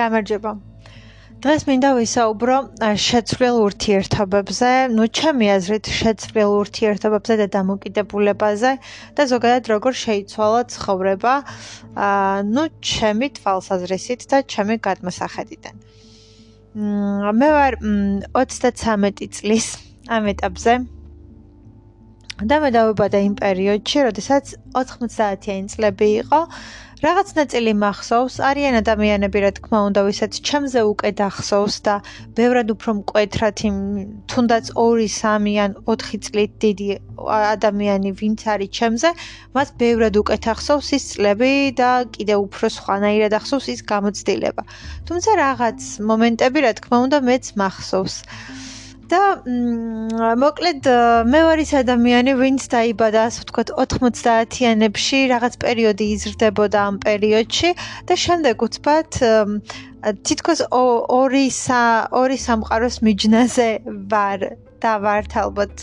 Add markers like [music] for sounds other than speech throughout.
გამარჯობა. დღეს მინდა ვისაუბრო შეცვლილ ურთიერთობებზე, ნუ ჩემი აზრით შეცვლილ ურთიერთობებზე და დამოკიდებულებაზე და ზოგადად როგორ შეიცვალა ცხოვრება, აა, ნუ ჩემი თვალსაზრისით და ჩემი გადმოსახედიდან. მე ვარ 33 წლის ამ ეტაპზე. და მე დავიბადა იმ პერიოდში, როდესაც 90-იანი წლები იყო რაღაც ნაწილი მახსოვს, არიან ადამიანები, რა თქმა უნდა, ვისაც ჩემზე უკვე დახსოვს და ბევრად უფრო მკვეთრად იმ თუნდაც 2, 3 ან 4 წლით დიდი ადამიანი ვინც არის ჩემზე, მას ბევრად უკვე დახსოვს ის წლები და კიდე უფრო სხვანაირად ახსოვს ის გამოცდილება. თუმცა რაღაც მომენტები, რა თქმა უნდა, მეც მახსოვს. და მოკლედ მე ვარ ის ადამიანი, ვინც დაიბადა, ასე ვთქვათ, 90-იანებში, რაღაც პერიოდი იზრდებოდა ამ პერიოდში და შემდეგ უცბად თითქოს ორი ორი სამყაროს მიჯნაზე ვარ და ვართ ალბათ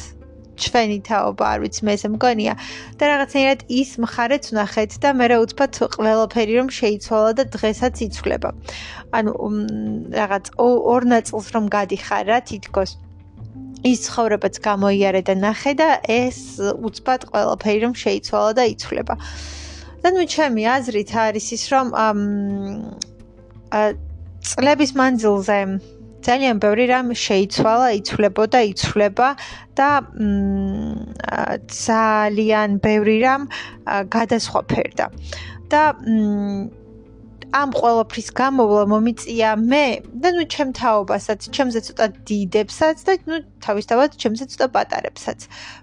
ჩვენი თაობა, არ ვიცი მე ესე მგონია და რაღაცნაირად ის მხარეც ვნახეთ და მე რა უცბად ყველაფერი რომ შეიცვალა და დღესაც იცვლება. ანუ რაღაც ორ ნაწილს რომ გადიხარ რა თითქოს ის ცხოვრებაც გამოიარე და ნახე და ეს უცბად ყველაფერი რომ შეიცვალა და იცვლება. და ნუ ჩემი აზრით არის ის რომ აა წლების მანძილზე ძალიან ბევრი რამ შეიცვალა, იცვლებოდა, იცვლება და ძალიან ბევრი რამ გადასხვაფერდა. და ამ ყოველფრის გამოვლა მომიწია მე და ნუ ჩემ თაობასაც, ჩემზე ცოტა დიდებსაც და ნუ თავისთავად ჩემზე ცოტა პატარებსაც.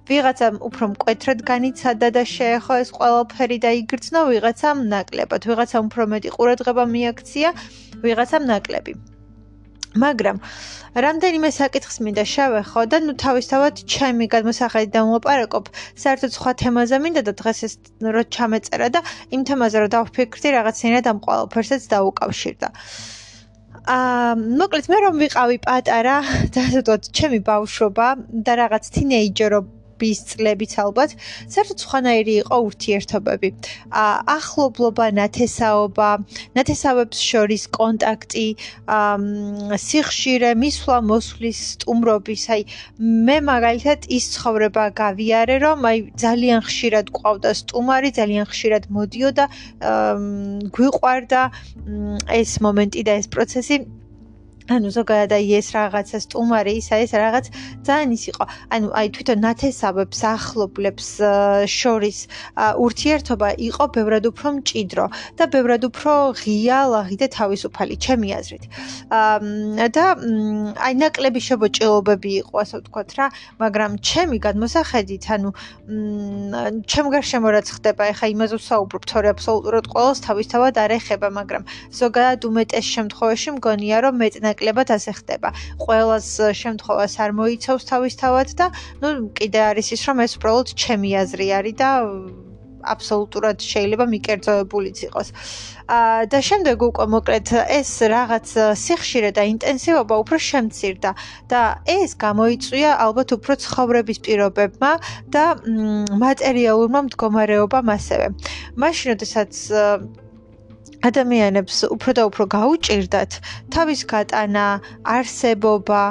ვიღაცამ უფრო მკვეთრად განიცადა და შეეხო ეს ყოველფერი და იგრძნო, ვიღაცამ ნაკლებად, ვიღაცამ უფრო მეტი ყურადღება მიაქცია, ვიღაცამ ნაკლები. მაგრამ რამდენიმე საკითხს მინდა შევეხო და ნუ თავისთავად ჩემი გადმოსახედიდან ვაპარაკობ საერთოდ სხვა თემაზე მინდა და დღეს ეს რო ჩამეწერა და იმ თემაზე რო დავფიქრდი რაღაცნაირად ამ ყოველფერსაც დაუკავშირდა. აა მოკლედ მე რომ ვიყავი პატარა [laughs] და ასე ვთქვათ ჩემი ბავშვობა და რაღაც თინეიჯერობა ბის წლებიც ალბათ საერთოდ სხვანაირი იყო ურთიერთობები. ახლობლობა, ნათესაობა, ნათესავებს შორის კონტაქტი, სიხშირე, მისვლა, მოსვლის სტუმრობის, აი მე მაგალითად ის ცხოვრება გავიარე, რომ აი ძალიან ხშირად ყავდა სტუმარი, ძალიან ხშირად მოდიოდა, გვიყვარდა ეს მომენტი და ეს პროცესი ანუ ზოგადად აი ეს რაღაცა სტუმარი ისა ეს რაღაც ძალიან ის იყო. ანუ აი თვითონ ნათესავებს ახლობლებს შორის ურთიერთობა იყო ბევრად უფრო მჭიდრო და ბევრად უფრო ღია ლაღი და თავისუფალი ჩემი აზრით. და აი ნაკლები შებოჭილობები იყო ასე ვთქვათ რა მაგრამ ჩემი გადმოსახედით ანუ ჩემ გარშემო რაც ხდება ეხა იმაზე ვსაუბრობ თორე აბსოლუტურად ყოველს თავისთავად არ ეხება მაგრამ ზოგადად უმეტეს შემთხვევაში მგონია რომ მეტ ნაკლებად ასე ხდება. ყოველას შემთხვევას არ მოიცავს თავისთავად და ნუ კიდე არის ის რომ ეს უბრალოდ ჩემი აზრი არის და აბსოლუტურად შეიძლება მიკერძოებულიც იყოს. აა და შემდეგ უკვე მოკლედ ეს რაღაც სიხშირე და ინტენსივობა უფრო შემცირდა და ეს გამოიწვია ალბათ უფრო ცხოვრების პირობებმა და მატერიალურმა მდგომარეობამ ასევე. მაშინ როდესაც ადამიანებს უფრო და უფრო გაუჭirdათ თავის გატანა, არსებობა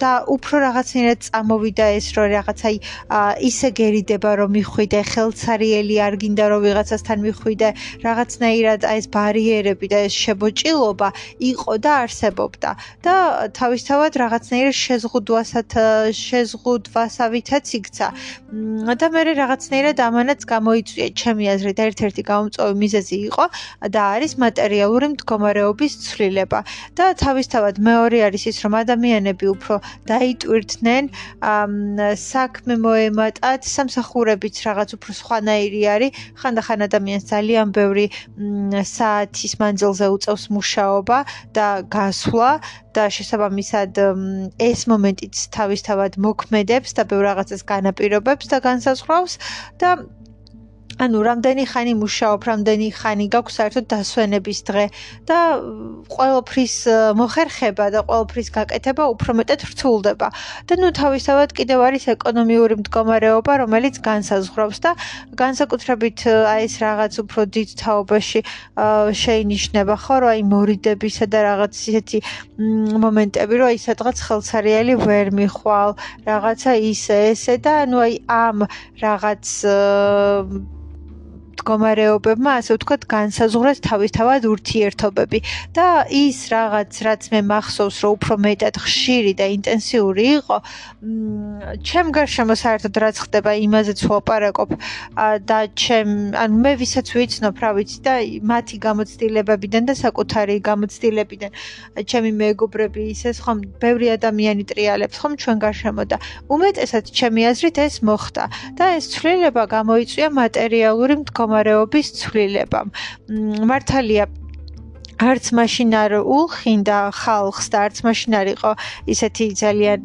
და უფრო რაღაცნაირად წამოვიდა ეს რომ რაღაც აი ისე გერიდება რომ მიხვიდე ხელცარიელი არ გინდა რომ ვიღაცასთან მიხვიდე რაღაცნაირად აი ეს ბარიერები და ეს შებოჭილობა იყო და არსებობდა. და თავისთავად რაღაცნაირად შეზღუდვასად შეზღუდვასავითაც იქცა. და მე რაღაცნაირად ამანაც გამოიწვია. ჩემი აზრით ერთ-ერთი გამომწვევი მიზეზი იყო და არის მატერიალური მდგომარეობის ცვლილება. და თავისთავად მეორე არის ის, რომ ადამიანები უფრო დაიტვირთნენ, საქმე მოემატათ, სამსახურებიც რაღაც უფრო სხვანაირი არის. ხანდახან ადამიანს ძალიან ბევრი საათის მანძილზე უწევს მუშაობა და გასვლა და შესაბამისად ეს მომენტიც თავისთავად მოქმედებს და ბევრ რაღაცას განაპირობებს და განსაზღვრავს და ანუ რამდენი ხანი მუშაობ, რამდენი ხანი გაქვს საერთოდ დასვენების დღე და ყოველფრის მოხერხება და ყოველფრის გაკეთება უფრო მეტად რთულდება. და ნუ თავისთავად კიდევ არის ეკონომიური მდგომარეობა, რომელიც განსაზღვრავს და განსაკუთრებით აი ეს რაღაც უფრო დიდ თაობაში შეინიშნება ხო, რომ აი მორიდებისა და რაღაც ისეთი მომენტები, რომ აი სადღაც ხელსარიელი ვერ მიხვალ, რაღაცა ისე ესე და ანუ აი ამ რაღაც მდგომარეობებმა ასე ვთქვათ განსაზღვრეს თავისთავად ურთიერთობები. და ის რაღაც რაც მე მახსოვს რომ უფრო მეტად ხშირი და ინტენსიური იყო ჩემ გარშემო საერთოდ რაც ხდება იმაზეც ვაპარაკობ და ჩემ ან მე ვისაც ვიცნობ რა ვიცი და მათი გამოცდილებებიდან და საკუთარი გამოცდილებიდან ჩემი მეგობრები ისეს ხომ ბევრი ადამიანი ტრიალებს ხომ ჩვენ გარშემო და უმეტესად ჩემი აზრით ეს მოხდა. და ეს ცვლილება გამოიწვია მატერიალური მდგომარეობა მდგომარეობის ცვლილება. მართალია არც მაშინ არ ულხინდა ხალხს და არც მაშინ არ იყო ისეთი ძალიან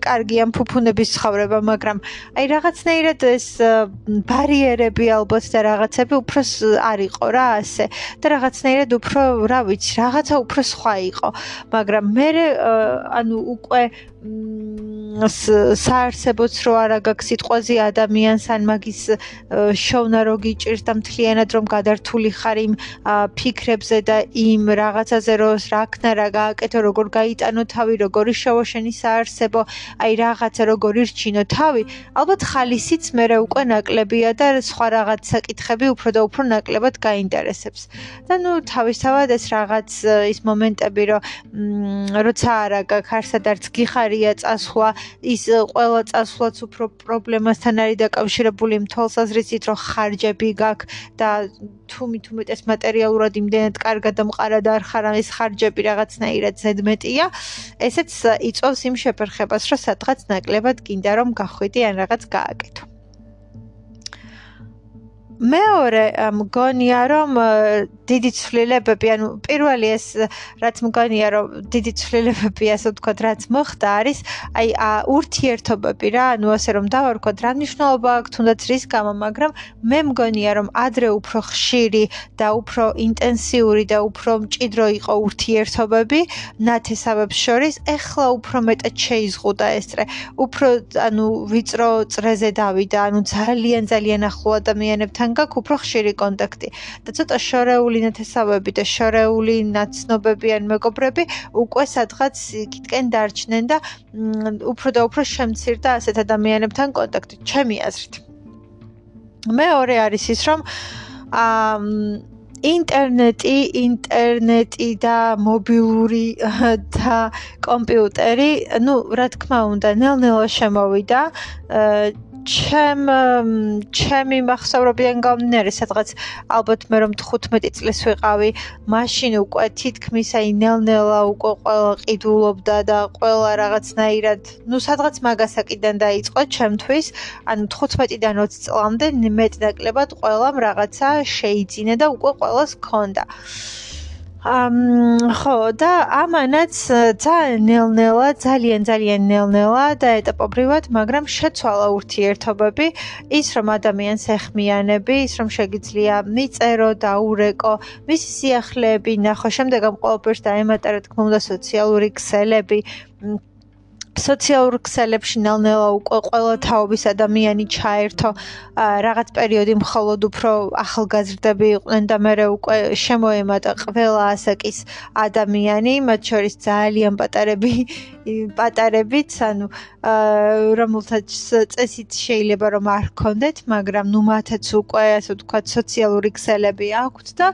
კარგი ამ ფუფუნების ცხოვრება, მაგრამ აი რაღაცნაირად ეს ბარიერები ალბათ და რაღაცები უფრო არ იყო რა ასე და რაღაცნაირად უფრო რა ვიცი, რაღაცა უფრო სხვა იყო, მაგრამ მე ანუ უკვე საარსებოც რო არა გაქვს სიტყვაზე ადამიანს ან მაგის შოვნა რო გიჭირს და მთლიანად რომ გადართული ხარ იმ ფიქრებზე და იმ რაღაცაზე რომ რა ქნა რა გააკეთო როგორ გაიტანო თავი როგორი შევაშენი საარსებო აი რაღაცა როგორი რჩინო თავი. ალბათ ხალისიც მე უკვე ნაკლებია და სხვა რაღაც საკითხები უფრო და უფრო ნაკლებად გაინტერესებს. და ნუ თავისთავად ეს რაღაც ის მომენტები რომ როცა არა გაქვს არსად არც გიხარია წასვლა ის ყველა წასვლაც უფრო პრობლემასთან არის დაკავშირებული თვალსაზრისით რომ ხარჯები გაქვს და თუმი თუმეტეს მატერიალურად იმდენად კარგად და მყარად არ ხარ ამის ხარჯები რაღაცნაირად ზედმეტია. ესეც იწვევს იმ შეფერხებას რომ სადღაც ნაკლებად გინდა რომ გახვიდე ან რაღაც გააკეთო მეორე მგონია რომ დიდი ცვლილებები ანუ პირველი ეს რაც მგონია რომ დიდი ცვლილებები ასე ვთქვათ რაც მოხდა არის აი ურთიერთობები რა ანუ ასე რომ დავარქოთ რა მნიშვნელობა აქვს თუნდაც რის გამო მაგრამ მე მგონია რომ ადრე უფრო ხშირი და უფრო ინტენსიური და უფრო მჭიდრო იყო ურთიერთობები ნათესავებს შორის ეხლა უფრო მეტად შეიზღუდა ეს წრე. უფრო ანუ ვიწრო წრეზე დავიდა ანუ ძალიან ძალიან ახლო ადამიანებთან თან გაქვს უფრო ხშირი კონტაქტი და ცოტა შორეული ნათესავები და შორეული ნაცნობები ან მეგობრები უკვე სადღაც იქითკენ დარჩნენ და უფრო და უფრო შემცირდა ასეთ ადამიანებთან კონტაქტი ჩემი აზრით მეორე არის ის რომ აა ინტერნეტი, ინტერნეტი და მობილური და კომპიუტერი, ну, რა თქმა უნდა, ნელ-ნელა შემოვიდა. ჩემ ჩემი მახსოვრობიდან გამნერი სადღაც ალბათ მე რომ 15 წლის ვიყავი მაშინ უკვე თითქმის აი ნელ-ნელა უკვე ყველა ყიდულობდა და ყველა რაღაცნაირად ну სადღაც მაგასაკიდან დაიწყო ჩემთვის ანუ 15-დან 20 წლამდე მეტნაკლებად ყველამ რაღაცა შეიძინა და უკვე ყველას ჰქონდა ხო და ამანაც ძალიან ნელ-ნელა, ძალიან ძალიან ნელ-ნელა და ეტაპობრივად, მაგრამ შეცვალა ურთიერთობები, ის რომ ადამიანს ეხმიანები, ის რომ შეგიძლია მიწერო და ურეკო, მისი სიახლეები ნახო, შემდეგ ამ ყოველფერს დაემატა რა თქმა უნდა სოციალური ქსელები. სოციალურ ქსელებში ნელ-ნელა უკვე ყველა თაობის ადამიანი ჩაერთო. რაღაც პერიოდი მხოლოდ უფრო ახალგაზრდები იყვნენ და მე უკვე შემოემატა ყველა ასაკის ადამიანი მათ შორის ძალიან პატარები პატარებიც ანუ რომელთაც წესით შეიძლება რომ არ გქონდეთ მაგრამ ნუ მათაც უკვე ასე ვთქვათ სოციალური ქსელები აქვთ და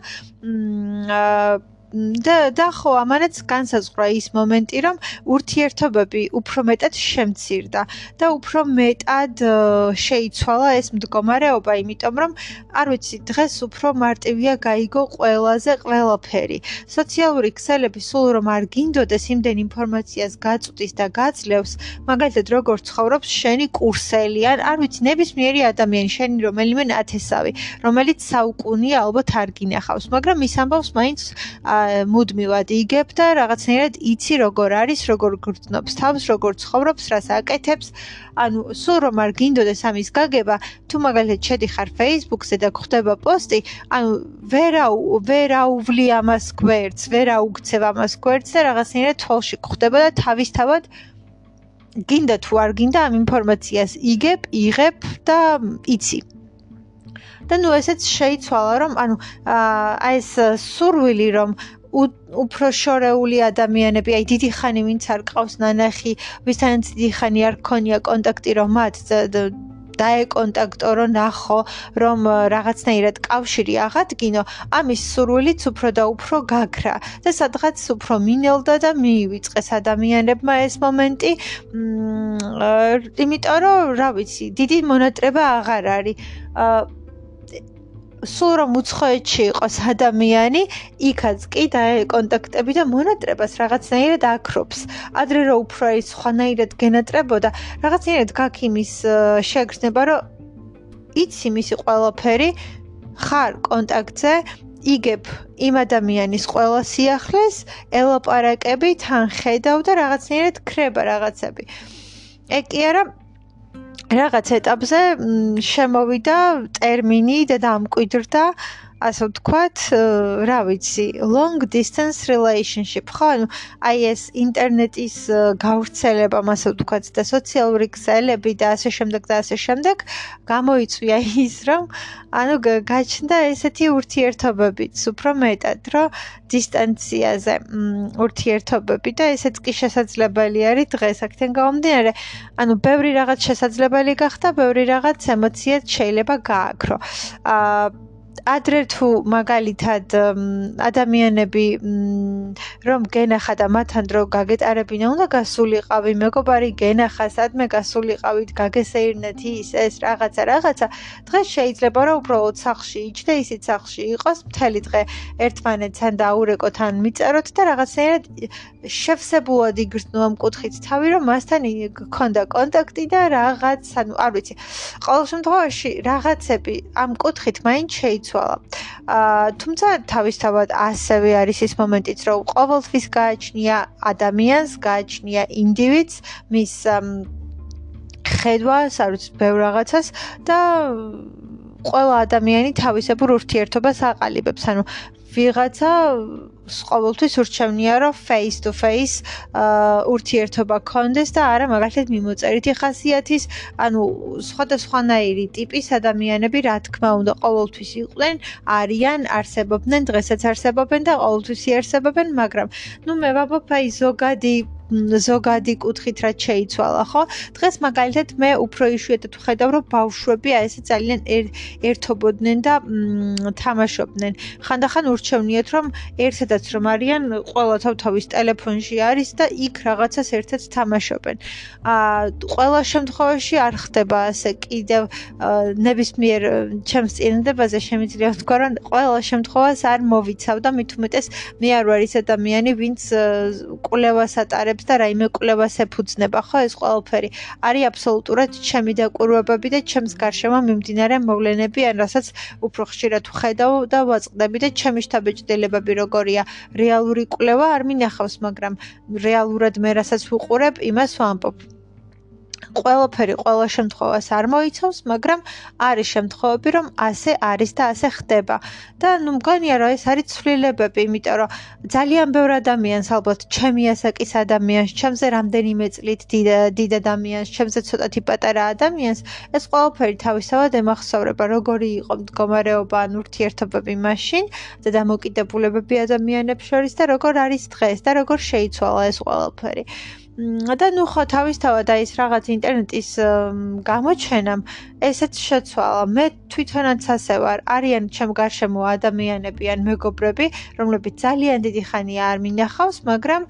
და და ხო ამანაც განსაზღვრა ის მომენტი რომ ურთიერთობები უფრო მეტად შემცირდა და უფრო მეტად შეიცვალა ეს მდგომარეობა იმიტომ რომ არ ვიცი დღეს უფრო მარტივია გაიგო ყველაზე ყველაფერი. სოციალური ქსელები სულ რომ არ გინდოდეს იმდენ ინფორმაციას გაწვდის და გაძლევს მაგალითად როგორ ცხოვრობს შენი კურსელი. ან არ ვიცი ნებისმიერი ადამიანი შენი რომელიმე ნათესავი რომელიც საუკუნია ალბათ არ გინახავს მაგრამ ის ამბავს მაინც მუდმივად იგებ და რაღაცნაირად იცი როგორ არის, როგორ გრძნობს თავს, როგორ ცხოვრობს, რას აკეთებს. ანუ სულ რომ არ გინდოდეს ამის გაგება, თუ მაგალითად შედიხარ Facebook-ზე და გხვდება პოსტი, ანუ ვერა ვერაუვლი ამას გვერდს, ვერაუგცევ ამას გვერდს და რაღაცნაირად თვალში გხვდება და თავისთავად გინდა თუ არ გინდა ამ ინფორმაციას იგებ, იღებ და იცი. და ნუ ესეც შეიცვალა რომ ანუ აი ეს სურვილი რომ უფრო შორეული ადამიანები, აი დიდი ხანი ვინც არ ყავს ნანახი, ვისთანაც დიდი ხანი არ ქონია კონტაქტი რომ მათ დაეკონტაქტო რომ ნახო რომ რაღაცნაირად კავშირი აღადგინო, ამის სურვილიც უფრო და უფრო გაქრა და სადღაც უფრო მინელდა და მიივიწყეს ადამიანებმა ეს მომენტი. მ იმიტომ რომ რა ვიცი, დიდი მონატრება აღარ არის. სულ რომ უცხოეთში იყოს ადამიანი, იქაც კი და კონტაქტები და მონატრებას რაღაცნაირად აკრობს. ადრე რო უფრო ის ხვანაირად გენატრებოდა, რაღაცნაირად გაქიმის შეგრძნება, რომ იცი მისი ყველაფერი ხარ კონტაქტზე იგებ იმ ადამიანის ყველა სიახლეს, ელაპარაკები, თან ხედავ და რაღაცნაირად ქრება რაღაცები. ეგ კი არა რაღაც ეტაპზე შემოვიდა ტერმინი და დამკვიდრდა ასე ვთქვათ, რა ვიცი, long distance relationship, ხო? ანუ აი ეს ინტერნეტის გავრცელება, ასე ვთქვათ, და სოციალური ქსელები და ასე შემდეგ და ასე შემდეგ გამოიწვია ის, რომ ანუ გაჩნდა ესეთი ურთიერთობებიც, უფრო მეტად, რომ დისტანციაზე ურთიერთობები და ესეც კი შესაძლებელი არის დღეს აქთან გამომდინარე. ანუ ბევრი რაღაც შესაძლებელი გახდა, ბევრი რაღაც ემოციაც შეიძლება გააქრო. აა ადრე თუ მაგალითად ადამიანები რომ გენახა და მათთან დრო გაგეტარებინა უნდა გასულიყავი. მეგობარი გენახა სადმე გასულიყავით გაგესეირნეთ ის ეს რაღაცა რაღაცა. დღეს შეიძლება რომ უბრალოდ სახში იჯდე ისიც სახში იყოს მთელი დღე ერთმანეთთან დაურეკოთ ან მიწეროთ და რაღაცნაირად შევსებულად იგრძნო ამ კუთხით. თავი რომ მასთან გქონდა კონტაქტი და რაღაც ანუ არ ვიცი. ყოველ შემთხვევაში რაღაცები ამ კუთხით მაინც შეიცვალა შეიცვალა. აა თუმცა თავისთავად ასევე არის ის მომენტიც, რომ ყოველთვის გააჩნია ადამიანს, გააჩნია ინდივიდს, მის ხედვას, არ ვიცი, ბევრ რაღაცას და ყველა ადამიანი თავისებურ ურთიერთობას აყალიბებს. ანუ ვიღაცა ყოველთვის ურჩევნია რომ face to face ურთიერთობა კონდეს და არა მაგალითად მიმოწერითი ხასიათის, ანუ სხვადასხვანაირი ტიპის ადამიანები, რა თქმა უნდა, ყოველთვის იყვნენ, არიან, არსებობდნენ, დღესაც არსებობენ და ყოველთვის იარსებობენ, მაგრამ ნუ მე ვაბობ აი ზოგადი ზოგადი კუთხით რაც შეიცვალა, ხო? დღეს მაგალითად მე უფრო იშვიათად ვხედავ, რომ ბავშვები აი ესე ძალიან ერთობოდნენ და თამაშობდნენ. ხანდახან ურჩევნიათ, რომ ერთადაც რომ არიან, ყველა თავ-თავის ტელეფონში არის და იქ რაღაცას ერთად თამაშობენ. აა ყველა შემთხვევაში არ ხდება ასე კიდევ ნებისმიერ ჩემს წინდებაზე შემიძლია ვთქვა, რომ ყველა შემთხვევას არ მოვიცავ და მით უმეტეს მე არ ვარ ის ადამიანი, ვინც კვლევას ატარებს და რაიმე კვლევას ეფუძნება, ხო, ეს ყველაფერი არის აბსოლუტურად ჩემი დაკვირვებები და ჩემს გარშემო მიმდინარე მოვლენები, ან რასაც უფრო ხშირად ვხედავ და ვაწყდები და ჩემი შთაბეჭდილებები როგორია, რეალური კვლევა არ მინახავს, მაგრამ რეალურად მე რასაც ვუყურებ, იმას ვამბობ. ყველაფერი ყველა შემთხვევას არ მოიცავს, მაგრამ არის შემთხვევები, რომ ასე არის და ასე ხდება. და ნუ მგონია, რომ ეს არის ცვლილებები, იმიტომ რომ ძალიან ბევრ ადამიანს, ალბათ ჩემი ასაკის ადამიანს, ჩემზე რამდენიმე წლით დიდ ადამიანს, ჩემზე ცოტათი პატარა ადამიანს, ეს ყველაფერი თავისთავად ემახსოვრება, როგორი იყო მდგომარეობა ან ურთიერთობები მაშინ და დამოკიდებულებები ადამიანებს შორის და როგორ არის დღეს და როგორ შეიცვალა ეს ყველაფერი. და ნუ ხო თავისთავად აი ეს რაღაც ინტერნეტის გამოჩენამ ესეც შეცვალა. მე თვითონაც ასე ვარ. არიან ჩემ გარშემო ადამიანები ან მეგობრები, რომლებიც ძალიან დიდი ხანია არ მინახავს, მაგრამ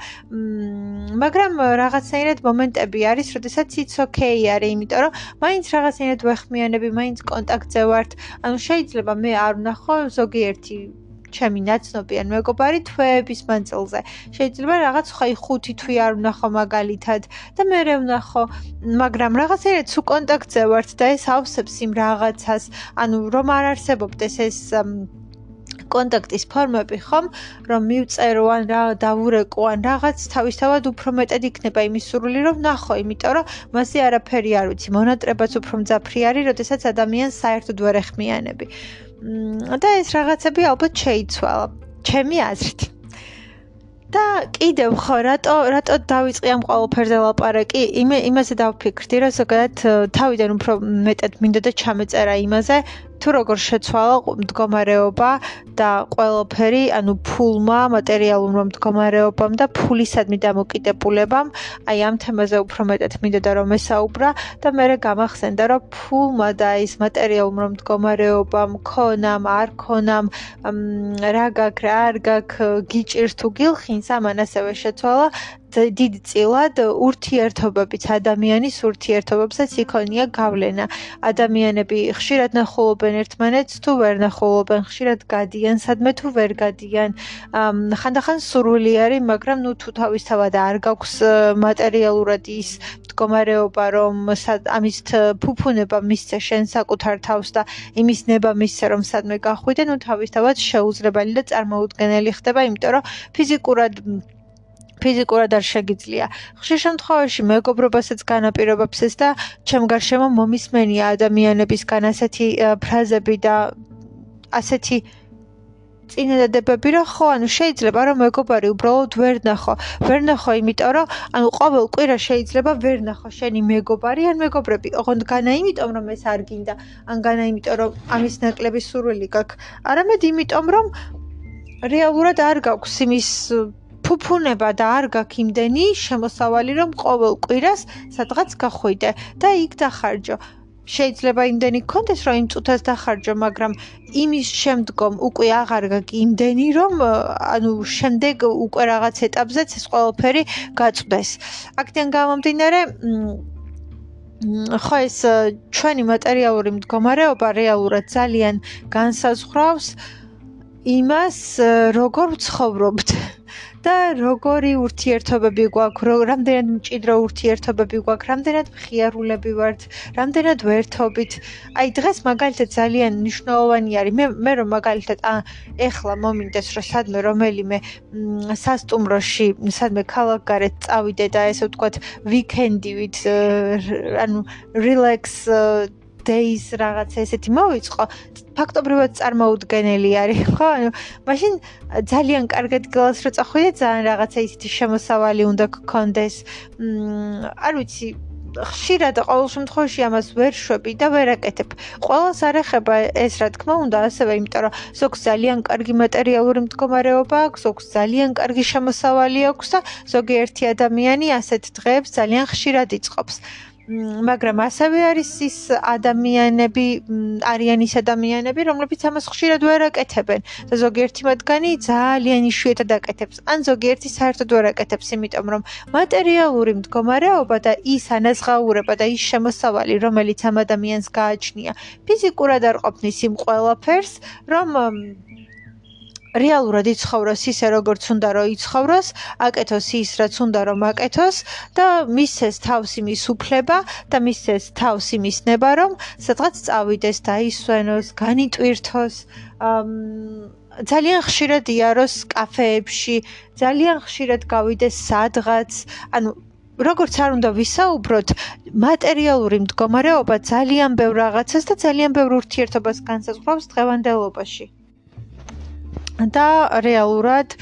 მაგრამ რაღაცნაირად მომენტები არის, როდესაც it's okay არის, იმიტომ რომ მაინც რაღაცნაირად ვეხმიანები, მაინც კონტაქტზე ვართ. ანუ შეიძლება მე არ ვნახო ზოგიერთი ჩემი ნაცნობი ან მეგობარი თვეების მანძილზე. შეიძლება რაღაც ხაი ხუთი თვე არ ვნახო მაგალითად და მე რე ვნახო, მაგრამ რაღაცა თუ კონტაქტზე ვართ და ეს ავსებს იმ რაღაცას, ანუ რომ არ არსებობდეს ეს კონტაქტის ფორმები ხომ რომ მივწერო ან რა დავურეკო ან რაღაც თავისთავად უფრო მეტად იქნება იმის სურვილი რომ ნახო იმიტომ რომ მასე არაფერი არ ვიცი. მონატრებაც უფრო მძაფრი არის როდესაც ადამიანს საერთოდ ვერ ეხმიანები და ეს რაღაცები ალბათ შეიცვალა. ჩემი აზრით. და კიდევ ხო რატო რატო დავიწყე ამ ყოველფერზე ლაპარაკი იმე იმაზე დავფიქრდი რომ ზოგადად თავიდან უფრო მეტად მინდოდა ჩამეწერა იმაზე თუ როგორ შეცვალა მდგომარეობა და ყველაფერი, ანუ ფულმა, მატერიალურმა მდგომარეობამ და ფულისადმი დამოკიდებულებამ, აი ამ თემაზე უფრო მეტად მინდოდა რომ ესაუბრა და მე გამახსენდა რომ ფულმა და ის მატერიალურმა მდგომარეობამ, ქონამ, არ ქონამ, რა გაქ რა არ გაქ, გიჭირს თუ გილხინს, ამან ასევე შეცვალა დიდ წილად ურთიერთობებიც ადამიანის ურთიერთობებსაც იქონია გავლენა. ადამიანები ხშირად ნახულობენ ერთმანეთს თუ ვერ ნახულობენ, ხშირად გადიან სადმე თუ ვერ გადიან. ხანდახან სურვილი არის, მაგრამ ნუ თუ თავისთავად არ გაქვს მატერიალურად ის მდგომარეობა, რომ ამის ფუფუნება მისცე შენ საკუთარ თავს და იმის ნება მისცე რომ სადმე გახვიდე, ნუ თავისთავად შეუძლებელი და წარმოუდგენელი ხდება, იმიტომ რომ ფიზიკურად ფიზიკურად არ შეგიძლია. ხშირ შემთხვევაში მეგობრობასაც განაპირობებს ეს და ჩემ გარშემო მომისმენია ადამიანებისგან ასეთი ფრაზები და ასეთი წინადადებები, რომ ხო, ანუ შეიძლება რომ მეგობარი უბრალოდ ვერ ნახო. ვერ ნახო, იმიტომ რომ ანუ ყოველ კვირა შეიძლება ვერ ნახო შენი მეგობარი ან მეგობრები. ოღონდ განა იმიტომ რომ ეს არ გინდა, ან განა იმიტომ რომ ამის ნაკლები სურვილი გაქვს. არამედ იმიტომ რომ რეალურად არ გაქვს იმის ფუფუნება და არ გაქვს იმდენი შემოსავალი რომ ყოველ კვირას სადღაც გახვიდე და იქ დახარჯო. შეიძლება იმდენი გქონდეს რომ იმ წუთას დახარჯო მაგრამ იმის შემდგომ უკვე აღარ გაქვს იმდენი რომ ანუ შემდეგ უკვე რაღაც ეტაპზეც ეს ყველაფერი გაწვდეს. აქედან გამომდინარე ხო ეს ჩვენი მატერიალური მდგომარეობა რეალურად ძალიან განსაზღვრავს იმას როგორ ვცხოვრობთ [laughs] და როგორი ურთიერთობები გვაქვს, რამდენად მჭიდრო ურთიერთობები გვაქვს, რამდენად მხიარულები ვართ, რამდენად ვერთობით. აი დღეს მაგალითად ძალიან მნიშვნელოვანი არის. მე მე რომ მაგალითად ეხლა მომინდეს რომ სადმე რომელიმე სასტუმროში, სადმე ქალაქგარეთ წავიდე და ესე ვთქვათ, ვიკენდივით ანუ relax days რაღაც ესეთი მოვიწყო ფაქტობრივად წარმოუდგენელი არის ხო ანუ მაშინ ძალიან კარგად გელას რო წახვიდე ძალიან რაღაცა ისეთი შემოსავალი უნდა გქონდეს მ არ ვიცი ხშირად ყოველ შემთხვევაში ამას ვერ შვები და ვერ აკეთებ. ყოველს არ ეხება ეს რა თქმა უნდა, ასევე იმიტომ რომ ზოგს ძალიან კარგი მატერიალური მდგომარეობა აქვს, ზოგს ძალიან კარგი შემოსავალი აქვს და ზოგიერთი ადამიანი ასეთ დღეებს ძალიან ხშირად იწყობს. მაგრამ ასევე არის ის ადამიანები, არიან ის ადამიანები, რომლებიც ამას ხშირად ვერ აკეთებენ და ზოგიერთი მათგანი ძალიან იშვიათად აკეთებს. ან ზოგიერთი საერთოდ ვერ აკეთებს, იმიტომ რომ მატერიალური მდგომარეობა და ის ანაზღაურება და ის შემოსავალი, რომელიც ამ ადამიანს გააჩნია, ფიზიკურად არ ყოფნის იმ ყველაფერს, რომ რეალურად იცხოვროს ისე როგორც უნდა რომ იცხოვროს, აკეთოს ის რაც უნდა რომ აკეთოს და მისცეს თავს იმის უფლება და მისცეს თავს იმის ნება რომ სადღაც წავიდეს და ისვენოს, განიტვირთოს ძალიან ხშირად იაროს კაფეებში, ძალიან ხშირად გავიდეს სადღაც, ანუ როგორც არ უნდა ვისაუბროთ, მატერიალური მდგომარეობა ძალიან ბევრ რაღაცას და ძალიან ბევრ ურთიერთობას განსაზღვრავს დღევანდელობაში. და რეალურად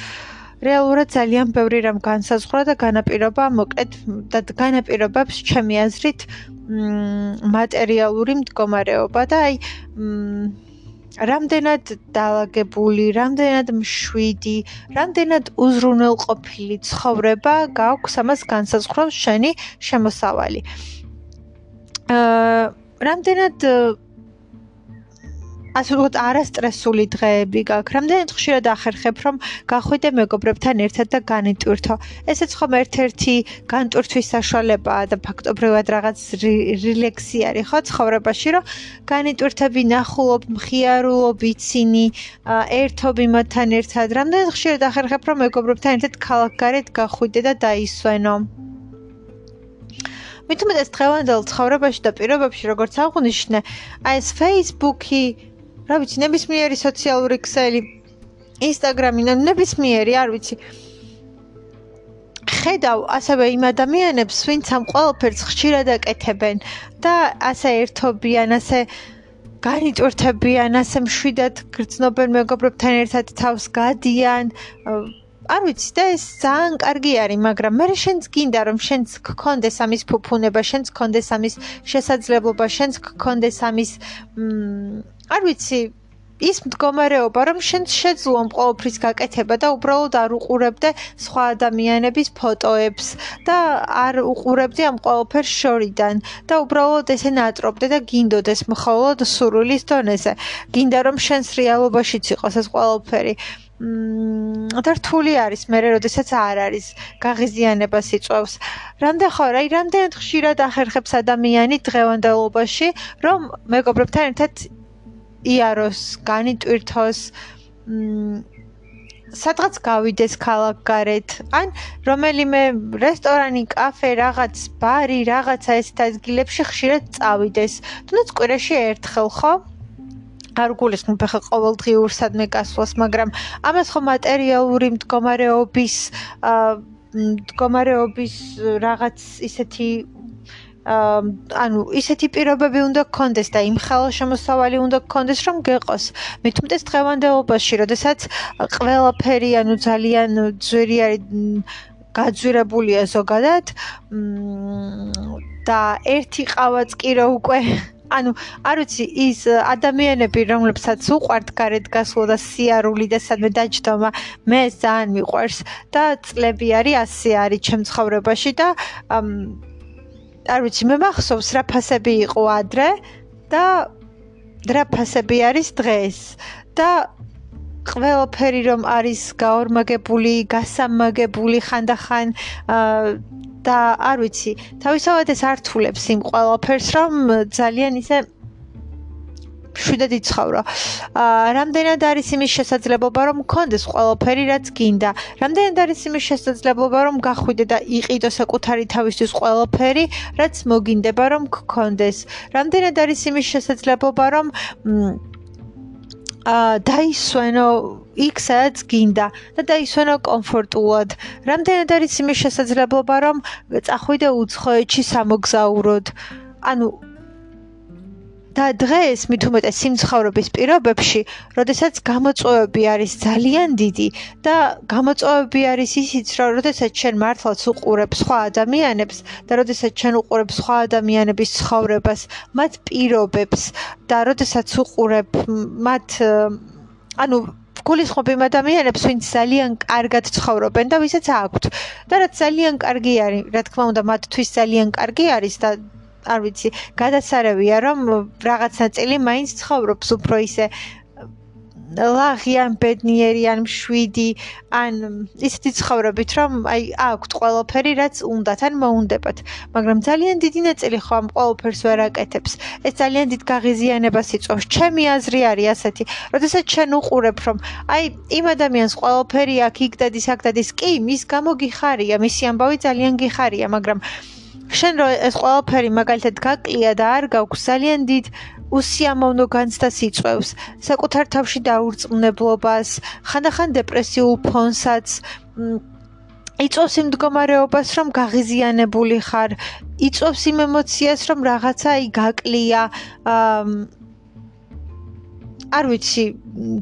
რეალურად ძალიან ბევრი რამ განსაზღვრა და განაპირობა მოკლედ და განაპირობებს ჩემი აზრით მატერიალური მდგომარეობა და აი რამდენად დაალაგებული, რამდენად მშვიდი, რამდენად უზრუნველყოფილი ცხოვრება გაქვს ამას განსაზღვრავს შენი შემოსავალი. აა რამდენად ასე ვთქვათ, არასტრესული დღეები გაქვს. რამდენად ხშირად ახერხებ, რომ გახვიდე მეგობრებთან ერთად და განიტვირთო. ესეც ხომ ერთ-ერთი განტვირთვის საშუალებაა და ფაქტობრივად რაღაც რილექსი არის, ხო, ცხოვრებაში, რომ განიტვირთები, ნახულობ, მხიარულობ, იცინი, ერთობ იმათთან ერთად. რამდენად ხშირად ახერხებ, რომ მეგობრებთან ერთად ქალაქგარეთ გახვიდე და დაისვენო. მithumetes დღევანდელ ცხოვრებაში და პირობებში როგორც აღვნიშნე, აი ეს Facebook-ი რა ვიცი, ნებისმიერი სოციალური ქსელი ინსტაგრამი ნებისმიერი, არ ვიცი. ხედავ ასევე იმ ადამიანებს, ვინც ამ ყველაფერს ხშირად აკეთებენ და ასე ერთობიან, ასე განიტვირთებიან, ასე მშვიდად გრძნობენ მეგობრებთან ერთად თავს გადიან. არ ვიცი და ეს ძალიან კარგი არის, მაგრამ მე შენც გინდა რომ შენც გქონდეს ამის ფუფუნება, შენც გქონდეს ამის შესაძლებლობა, შენც გქონდეს ამის მ არ ვიცი, ის მდგომარეობა, რომ შენ შეძლო ყოველფრის გაკეთება და უბრალოდ არ უყურებდე სხვა ადამიანების ფოტოებს და არ უყურებდი ამ ყოველფერს შორიდან და უბრალოდ ესე ნატრობდე და გინდოდეს მხოლოდ სურვილის დონეზე. გინდა რომ შენს რეალობაშიც იყოს ეს ყოველფერი. მმ და რთული არის მე როდესაც არ არის გაღიზიანება სიწვევს. რამდენ ხო, აი რამდენ ხშირად ახერხებს ადამიანი დღევანდელობაში, რომ მეგობრებთან ერთად იაროს, განიტვირთოს, მ სადღაც გავიდეს ქალაქ გარეთ, ან რომელიმე რესტორანი, კაფე, რაღაც ბარი, რაღაცა ეს ადგილებში ხშირად წავიდეს. თუნდაც კვირაში ერთხელ ხო? არ გულისხმობ ხა ყოველდღიურ სადმე გასვლას, მაგრამ ამას ხო მატერიალური მდგომარეობის მდგომარეობის რაღაც ისეთი ანუ ისეთი პირობები უნდა გქონდეს და იმ ხელშემოსავალი უნდა გქონდეს რომ გეყოს. მithumetes დღევანდელობაში, როდესაც ყველაფერი ანუ ძალიან ძვირი არის გაძვირებულია ზოგადად და ერთი ყავაც კი რო უკვე ანუ არ ვიცი ის ადამიანები რომლებსაც უყვართ გარეთ გასვლა და სიარული და სადმე დაჯდომა მე ძალიან მიყვარს და წლები არის 100 არის ჩემ ცხოვრებაში და არ ვიცი, მე მახსოვს რა ფასები იყო ადრე და რა ფასები არის დღეს და ყველაფერი რომ არის გაორმაგებული, გასამაგებული ხანდახან და არ ვიცი, თავისთავად ეს ართულებს იმ ყველაფერს რომ ძალიან ისე შვიდად იცხოვრო. აა რამდენად არის იმის შესაძლებლობა რომ მქონდეს ყველაფერი რაც გინდა? რამდენად არის იმის შესაძლებლობა რომ გახვიდე და იყიდო საკუთარი თავისთვის ყველაფერი რაც მოგინდება რომ გქონდეს? რამდენად არის იმის შესაძლებლობა რომ აა დაისვენო იქ სადაც გინდა და დაისვენო კომფორტულად. რამდენად არის იმის შესაძლებლობა რომ წახვიდე უცხოეთში სამოგზაუროდ? ანუ და დღეს მით უმეტეს სიმცხოვრების პირობებში, როდესაც გამოწვევები არის ძალიან დიდი და გამოწვევები არის ისიც, რომ როდესაც შენ მართლაც უყურებ სხვა ადამიანებს და როდესაც შენ უყურებ სხვა ადამიანების ცხოვრებას, მათ პირობებს და როდესაც უყურებ მათ ანუ გულისხმობ იმ ადამიანებს, ვინც ძალიან კარგად ცხოვრობენ და ვისაც აქვთ. და რაც ძალიან კარგი არის, რა თქმა უნდა, მათთვის ძალიან კარგი არის და არ ვიცი, გადასარევია რომ რაღაცა წელი მაინც ცხოვრობს უფრო ისე ლაღიან ბედნიერი ან მშვიდი ან ისეთი ცხოვრობით რომ აი აქვთ ყველაფერი რაც უნდათ ან მოუნდებათ. მაგრამ ძალიან დიდი ნაწილი ხო ამ ყველაფერს ვერ აკეთებს. ეს ძალიან დიდ გაღიზიანებას იწვევს. ჩემი აზრი არის ასეთი როდესაც ჩვენ უყურებ რომ აი იმ ადამიანს ყველაფერი აქ იქ დადის აქ დადის კი მის გამო გიხარია მისი ამბავი ძალიან გიხარია მაგრამ შენ რო ეს ყველაფერი მაგალითად გაკლია და არ გაქვს ძალიან დიდ უსიამოვნო განცდას იწევს საკუთარ თავში დაურწმუნებლობას ხანდახან დეპრესიულ ფონსაც იწევს იმ მდგომარეობას რომ გაღიზიანებული ხარ. იწევს იმ ემოციას რომ რაღაცა ი გაკლია არ ვიცი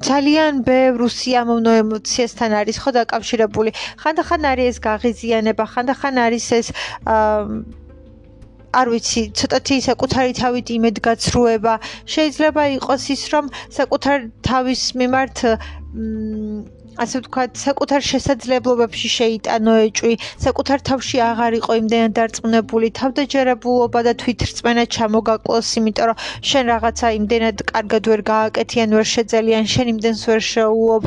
ძალიან ბევრ უსიამოვნო ემოციასთან არის ხო დაკავშირებული? ხანდახან არის ეს გაღიზიანება ხანდახან არის ეს არ ვიცი ცოტათი საკუთარი თავით იმედგაცრუება შეიძლება იყოს ის რომ საკუთარ თავის მიმართ ასე ვთქვათ, საკუთარ შესაძლებლობებში შეიტანო ეჭვი, საკუთარ თავში აღარ იყო იმდენად დარწმუნებული, თავდაჯერებულობა და თვითრწმენა ჩამოგაკლოს, იმიტომ რომ შენ რაღაცა იმდენად კარგად ვერ გააკეთიან, ვერ შეძელიან, შენ იმდენს ვერ შეულობ.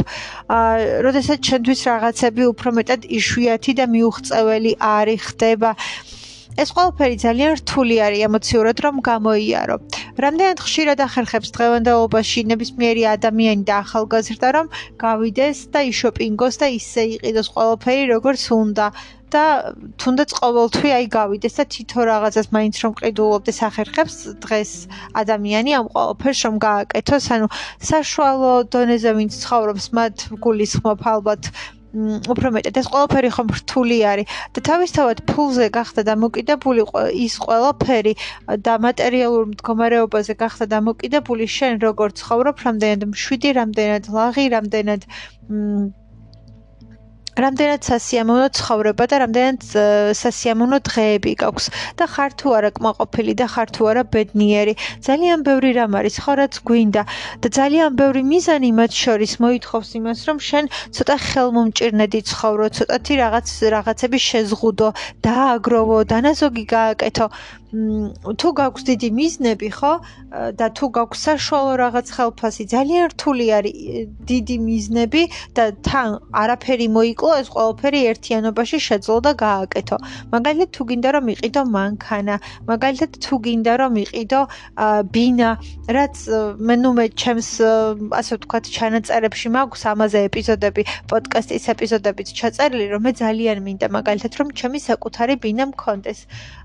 აა, როდესაც შენთვის რაღაცები უფრო მეტად იშვიათი და მიუღწეველი არი ხდება. ეს ყველაფერი ძალიან რთული არის ემოციურად რომ გამოიარო. რამდენად ხშირად ახერხებს დღევანდელობაში ნებისმიერი ადამიანი და ახალგაზრდა რომ გავიდეს და იშოპინგოს და ისე იყიდოს ყველაფერი როგორც უნდა. და თუნდაც ყოველთვი აი გავიდეს და თითო რაღაცას მაინც რომ ყიდულობდეს ახერხებს დღეს ადამიანი ამ ყოველფერს რომ გააკეთოს ანუ საშუალო დონეზე ვინც ცხოვრობს მათ გულისხმობ ალბათ უფრო მეტად ეს ყველაფერი ხომ რთული არის. და თავისთავად ფულზე გახდა დამოკიდებული ის ყველაფერი და მატერიალურ მდგომარეობაზე გახდა დამოკიდებული შენ როგორ ცხოვრობ რამდენად მშვიდი რამდენად ლაღი რამდენად რამდენად სასიამოვნო ცხოვრება და რამდენად სასიამოვნო დღეები გაქვს? და ხარ თუ არა კმაყოფილი და ხარ თუ არა ბედნიერი? ძალიან ბევრი რამ არის ხო რაც გვინდა? და ძალიან ბევრი მიზანი მათ შორის მოითხოვს იმას რომ შენ ცოტა ხელმომჭირნედი ცხოვრო ცოტათი რაღაც რაღაცები შეზღუდო დააგროვო დანაზოგი გააკეთო თუ გაქვს დიდი მიზნები ხო? და თუ გაქვს საშუალო რაღაც ხელფასი ძალიან რთული არის დიდი მიზნები და თან არაფერი მოიკლო ეს ყველაფერი ერთიანობაში შეძლო და გააკეთო. მაგალითად თუ გინდა რომ იყიდო მანქანა მაგალითად თუ გინდა რომ იყიდო ბინა რაც მე ნუ მე ჩემს ასე ვთქვათ ჩანაწერებში მაქვს ამაზე ეპიზოდები პოდკასტის ეპიზოდებიც ჩაწერილი რომ მე ძალიან მინდა მაგალითად რომ ჩემი საკუთარი ბინა მქონდეს.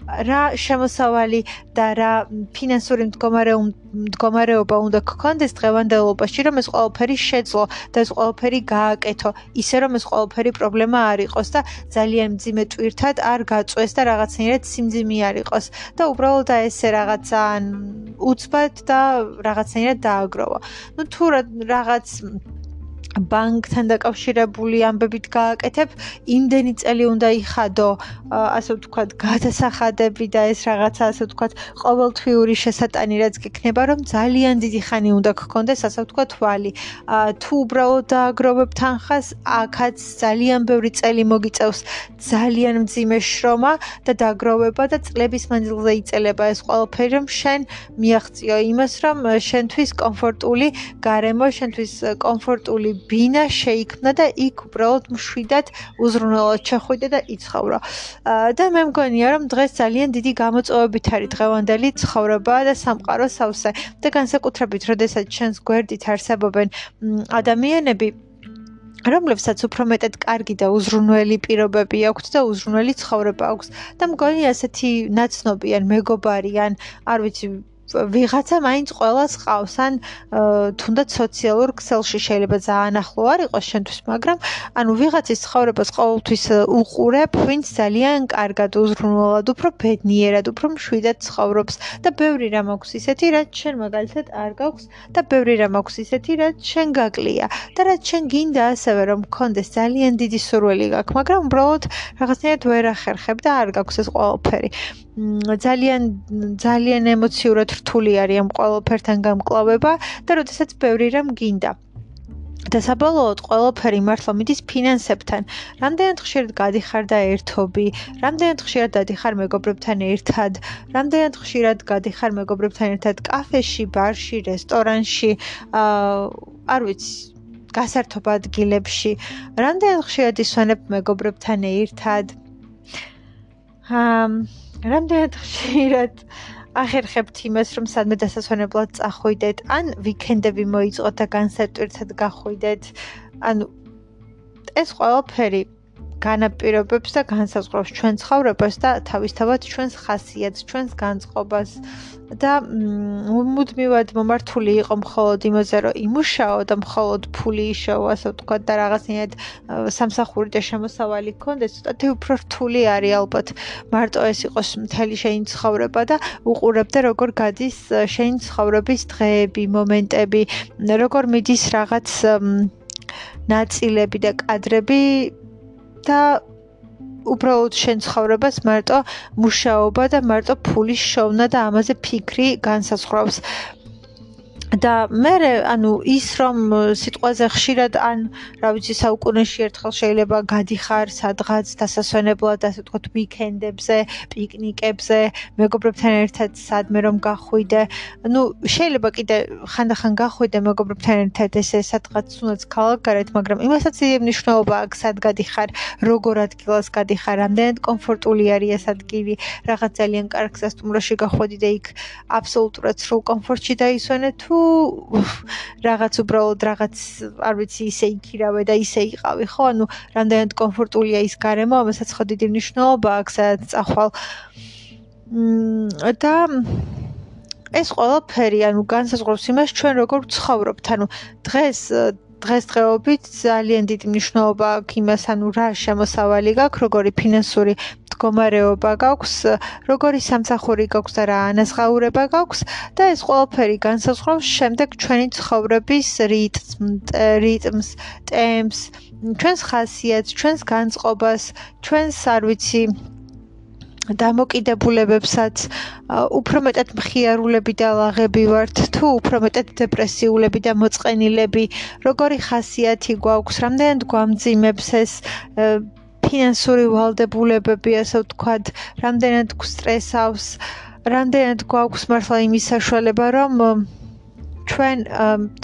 რა შემოს მოსავალი და რა ფინანსური მდგომარეობა უნდა გქონდეს დღევანდელობაში, რომ ეს ყველაფერი შეძლო და ეს ყველაფერი გააკეთო, ისე რომ ეს ყველაფერი პრობლემა არ იყოს და ძალიან მძიმე ტვირთად არ გაწვეს და რაღაცნაირად სიმძიმე არ იყოს და უბრალოდ ესე რაღაცა უცბად და რაღაცნაირად დააგროვა. ну თუ რაღაც ბანკთან დაკავშირებული ამბებით გააკეთებ, იმდენი წელი უნდა იხადო, ასე ვთქვათ, გადასახადები და ეს რაღაცა ასე ვთქვათ, ყოველთვიური შესატანი რაც გექნება, რომ ძალიან დიდი ხანი უნდა გქონდეს, ასე ვთქვათ, თვალი. თუ უბრალოდ დააგროვებ თანხას, აქაც ძალიან ბევრი წელი მოგიწევს, ძალიან მძიმე შრომა და დაგროვება და წლების მანძილზე იწელება ეს ყველაფერი, რომ შენ მიაღწიო იმას, რომ შენთვის კომფორტული გარემო, შენთვის კომფორტული ბინა შეიქმნა და იქ უბრალოდ მშვიდად უზრუნველად შეხვიდე და იცხოვრო. და მე მგონია რომ დღეს ძალიან დიდი გამოწვევებით არის დღევანდელი ცხოვრება და სამყარო სავსე და განსაკუთრებით როდესაც ჩვენს გვერდით არსებობენ ადამიანები რომლებსაც უფრო მეტად კარგი და უზრუნველი პირობები აქვთ და უზრუნველი ცხოვრება აქვს და მგონი ასეთი ნაცნობი ან მეგობარი ან არ ვიცი ვიღაცა მაინც ყოველას ყავს. ან თუნდაც სოციალურ ქსელში შეიძლება ძალიან ახლო არ იყოს შენთვის მაგრამ ანუ ვიღაცის ცხოვრებას ყოველთვის უყურებ ვინც ძალიან კარგად უზრუნველად უფრო ბედნიერად უფრო მშვიდად ცხოვრობს. და ბევრი რამ აქვს ისეთი რაც შენ მაგალითად არ გაქვს და ბევრი რამ აქვს ისეთი რაც შენ გაკლია და რაც შენ გინდა ასევე რომ გქონდეს ძალიან დიდი სურვილი გაქვს მაგრამ უბრალოდ რაღაცნაირად ვერ ახერხებ და არ გაქვს ეს ყველაფერი ძალიან ძალიან ემოციურად რთული არის ამ ყოველფერთან გამკლავება და როდესაც ბევრი რამ გინდა და საბოლოოდ ყოველფერი მართლა მიდის ფინანსებთან. რამდენად ხშირად გადიხარ და ერთობი? რამდენად ხშირად დადიხარ მეგობრებთან ერთად? რამდენად ხშირად გადიხარ მეგობრებთან ერთად კაფეში, ბარში, რესტორანში? აა არ ვიცი გასართობ ადგილებში. რამდენად ხშირად ისვენებ მეგობრებთან ერთად? აა რამდენად ხშირად ახერხებთ იმას, რომ სადმე დასასვენებლად წახვიდეთ, ან ვიკენდები მოიწყოთ და განსატვირთად გახვიდეთ? ანუ ეს ყველაფერი განაპირობებს და განსაზღვრავს ჩვენ ცხოვრებას და თავისთავად ჩვენს ხასიათს, ჩვენს განწყობას. და მუდმივად მომართული იყო მხოლოდ იმაზე, რომ იმუშაო და მხოლოდ ფული იშოვო, ასე ვთქვა და რაღაცნაირად სამსახური და შემოსავალი გქონდეს, ცოტათი უფრო რთული არის ალბათ მარტო ეს იყოს მთელი შენი ცხოვრება და უყურებდე როგორ გადის შენი ცხოვრების დღეები, მომენტები, როგორ მიდის რაღაც ნაწილები და კადრები და უბრალოდ შენ ცხოვრებას მარტო მუშაობა და მარტო ფულის შოვნა და ამაზე ფიქრი განსაზღვრავს. და მე ანუ ის რომ სიტყვაზე ხშირად ან რა ვიცი საუკუნეში ერთხელ შეიძლება გადიხარ სადღაც დასასვენებლად ასე ვთქვათ ვიკენდებზე, პიკნიკებზე, მეგობრებთან ერთად სადმე რომ გახვიდე. ну შეიძლება კიდე ხანდახან გახვიდე მეგობრებთან ერთად ესე სადღაც თუნდაც ქალაქგარეთ, მაგრამ იმასაც დიდი მნიშვნელობა აქვს სად გადიხარ, როგორ ადგილას გადიხარ, რამდენად კომფორტული არის ადგილი, რაღაც ძალიან კარგ სასტუმროში გახვედი და იქ აბსოლუტურად სრულ კომფორტში დაისვენე თუ რაღაც უბრალოდ რაღაც არ ვიცი ისე იქირავე და ისე იყავი ხო? ანუ რამდენად კომფორტულია ის გარემო ამასაც ხო დიდი მნიშვნელობა აქვს სადაც წახვალ. და ეს ყველაფერი ანუ განსაზღვრავს იმას ჩვენ როგორ ცხოვრობთ ანუ დღეს დღესდღეობით ძალიან დიდი მნიშვნელობა აქვს იმას, ანუ რა შემოსავალი გაქვს, როგორი ფინანსური მდგომარეობა გაქვს, როგორი სამსახური გაქვს და რა ანაზღაურება გაქვს და ეს ყველაფერი განსაზღვრავს შემდეგ ჩვენი ცხოვრების რიტმს, რიტმს, ტემპს, ჩვენს ხასიათს, ჩვენს განწყობას, ჩვენს არ ვიცი დამოკიდებულებებსაც უფრო მეტად მხიარულები და ლაღები ვართ თუ უფრო მეტად დეპრესიულები და მოწყენილები როგორი ხასიათი გვაქვს? რამდენად გვამძიმებს ეს ფინანსური ვალდებულებები ასე ვთქვათ? რამდენად გვსტრესავს რამდენად გვაქვს მართლა იმის საშუალება რომ ჩვენ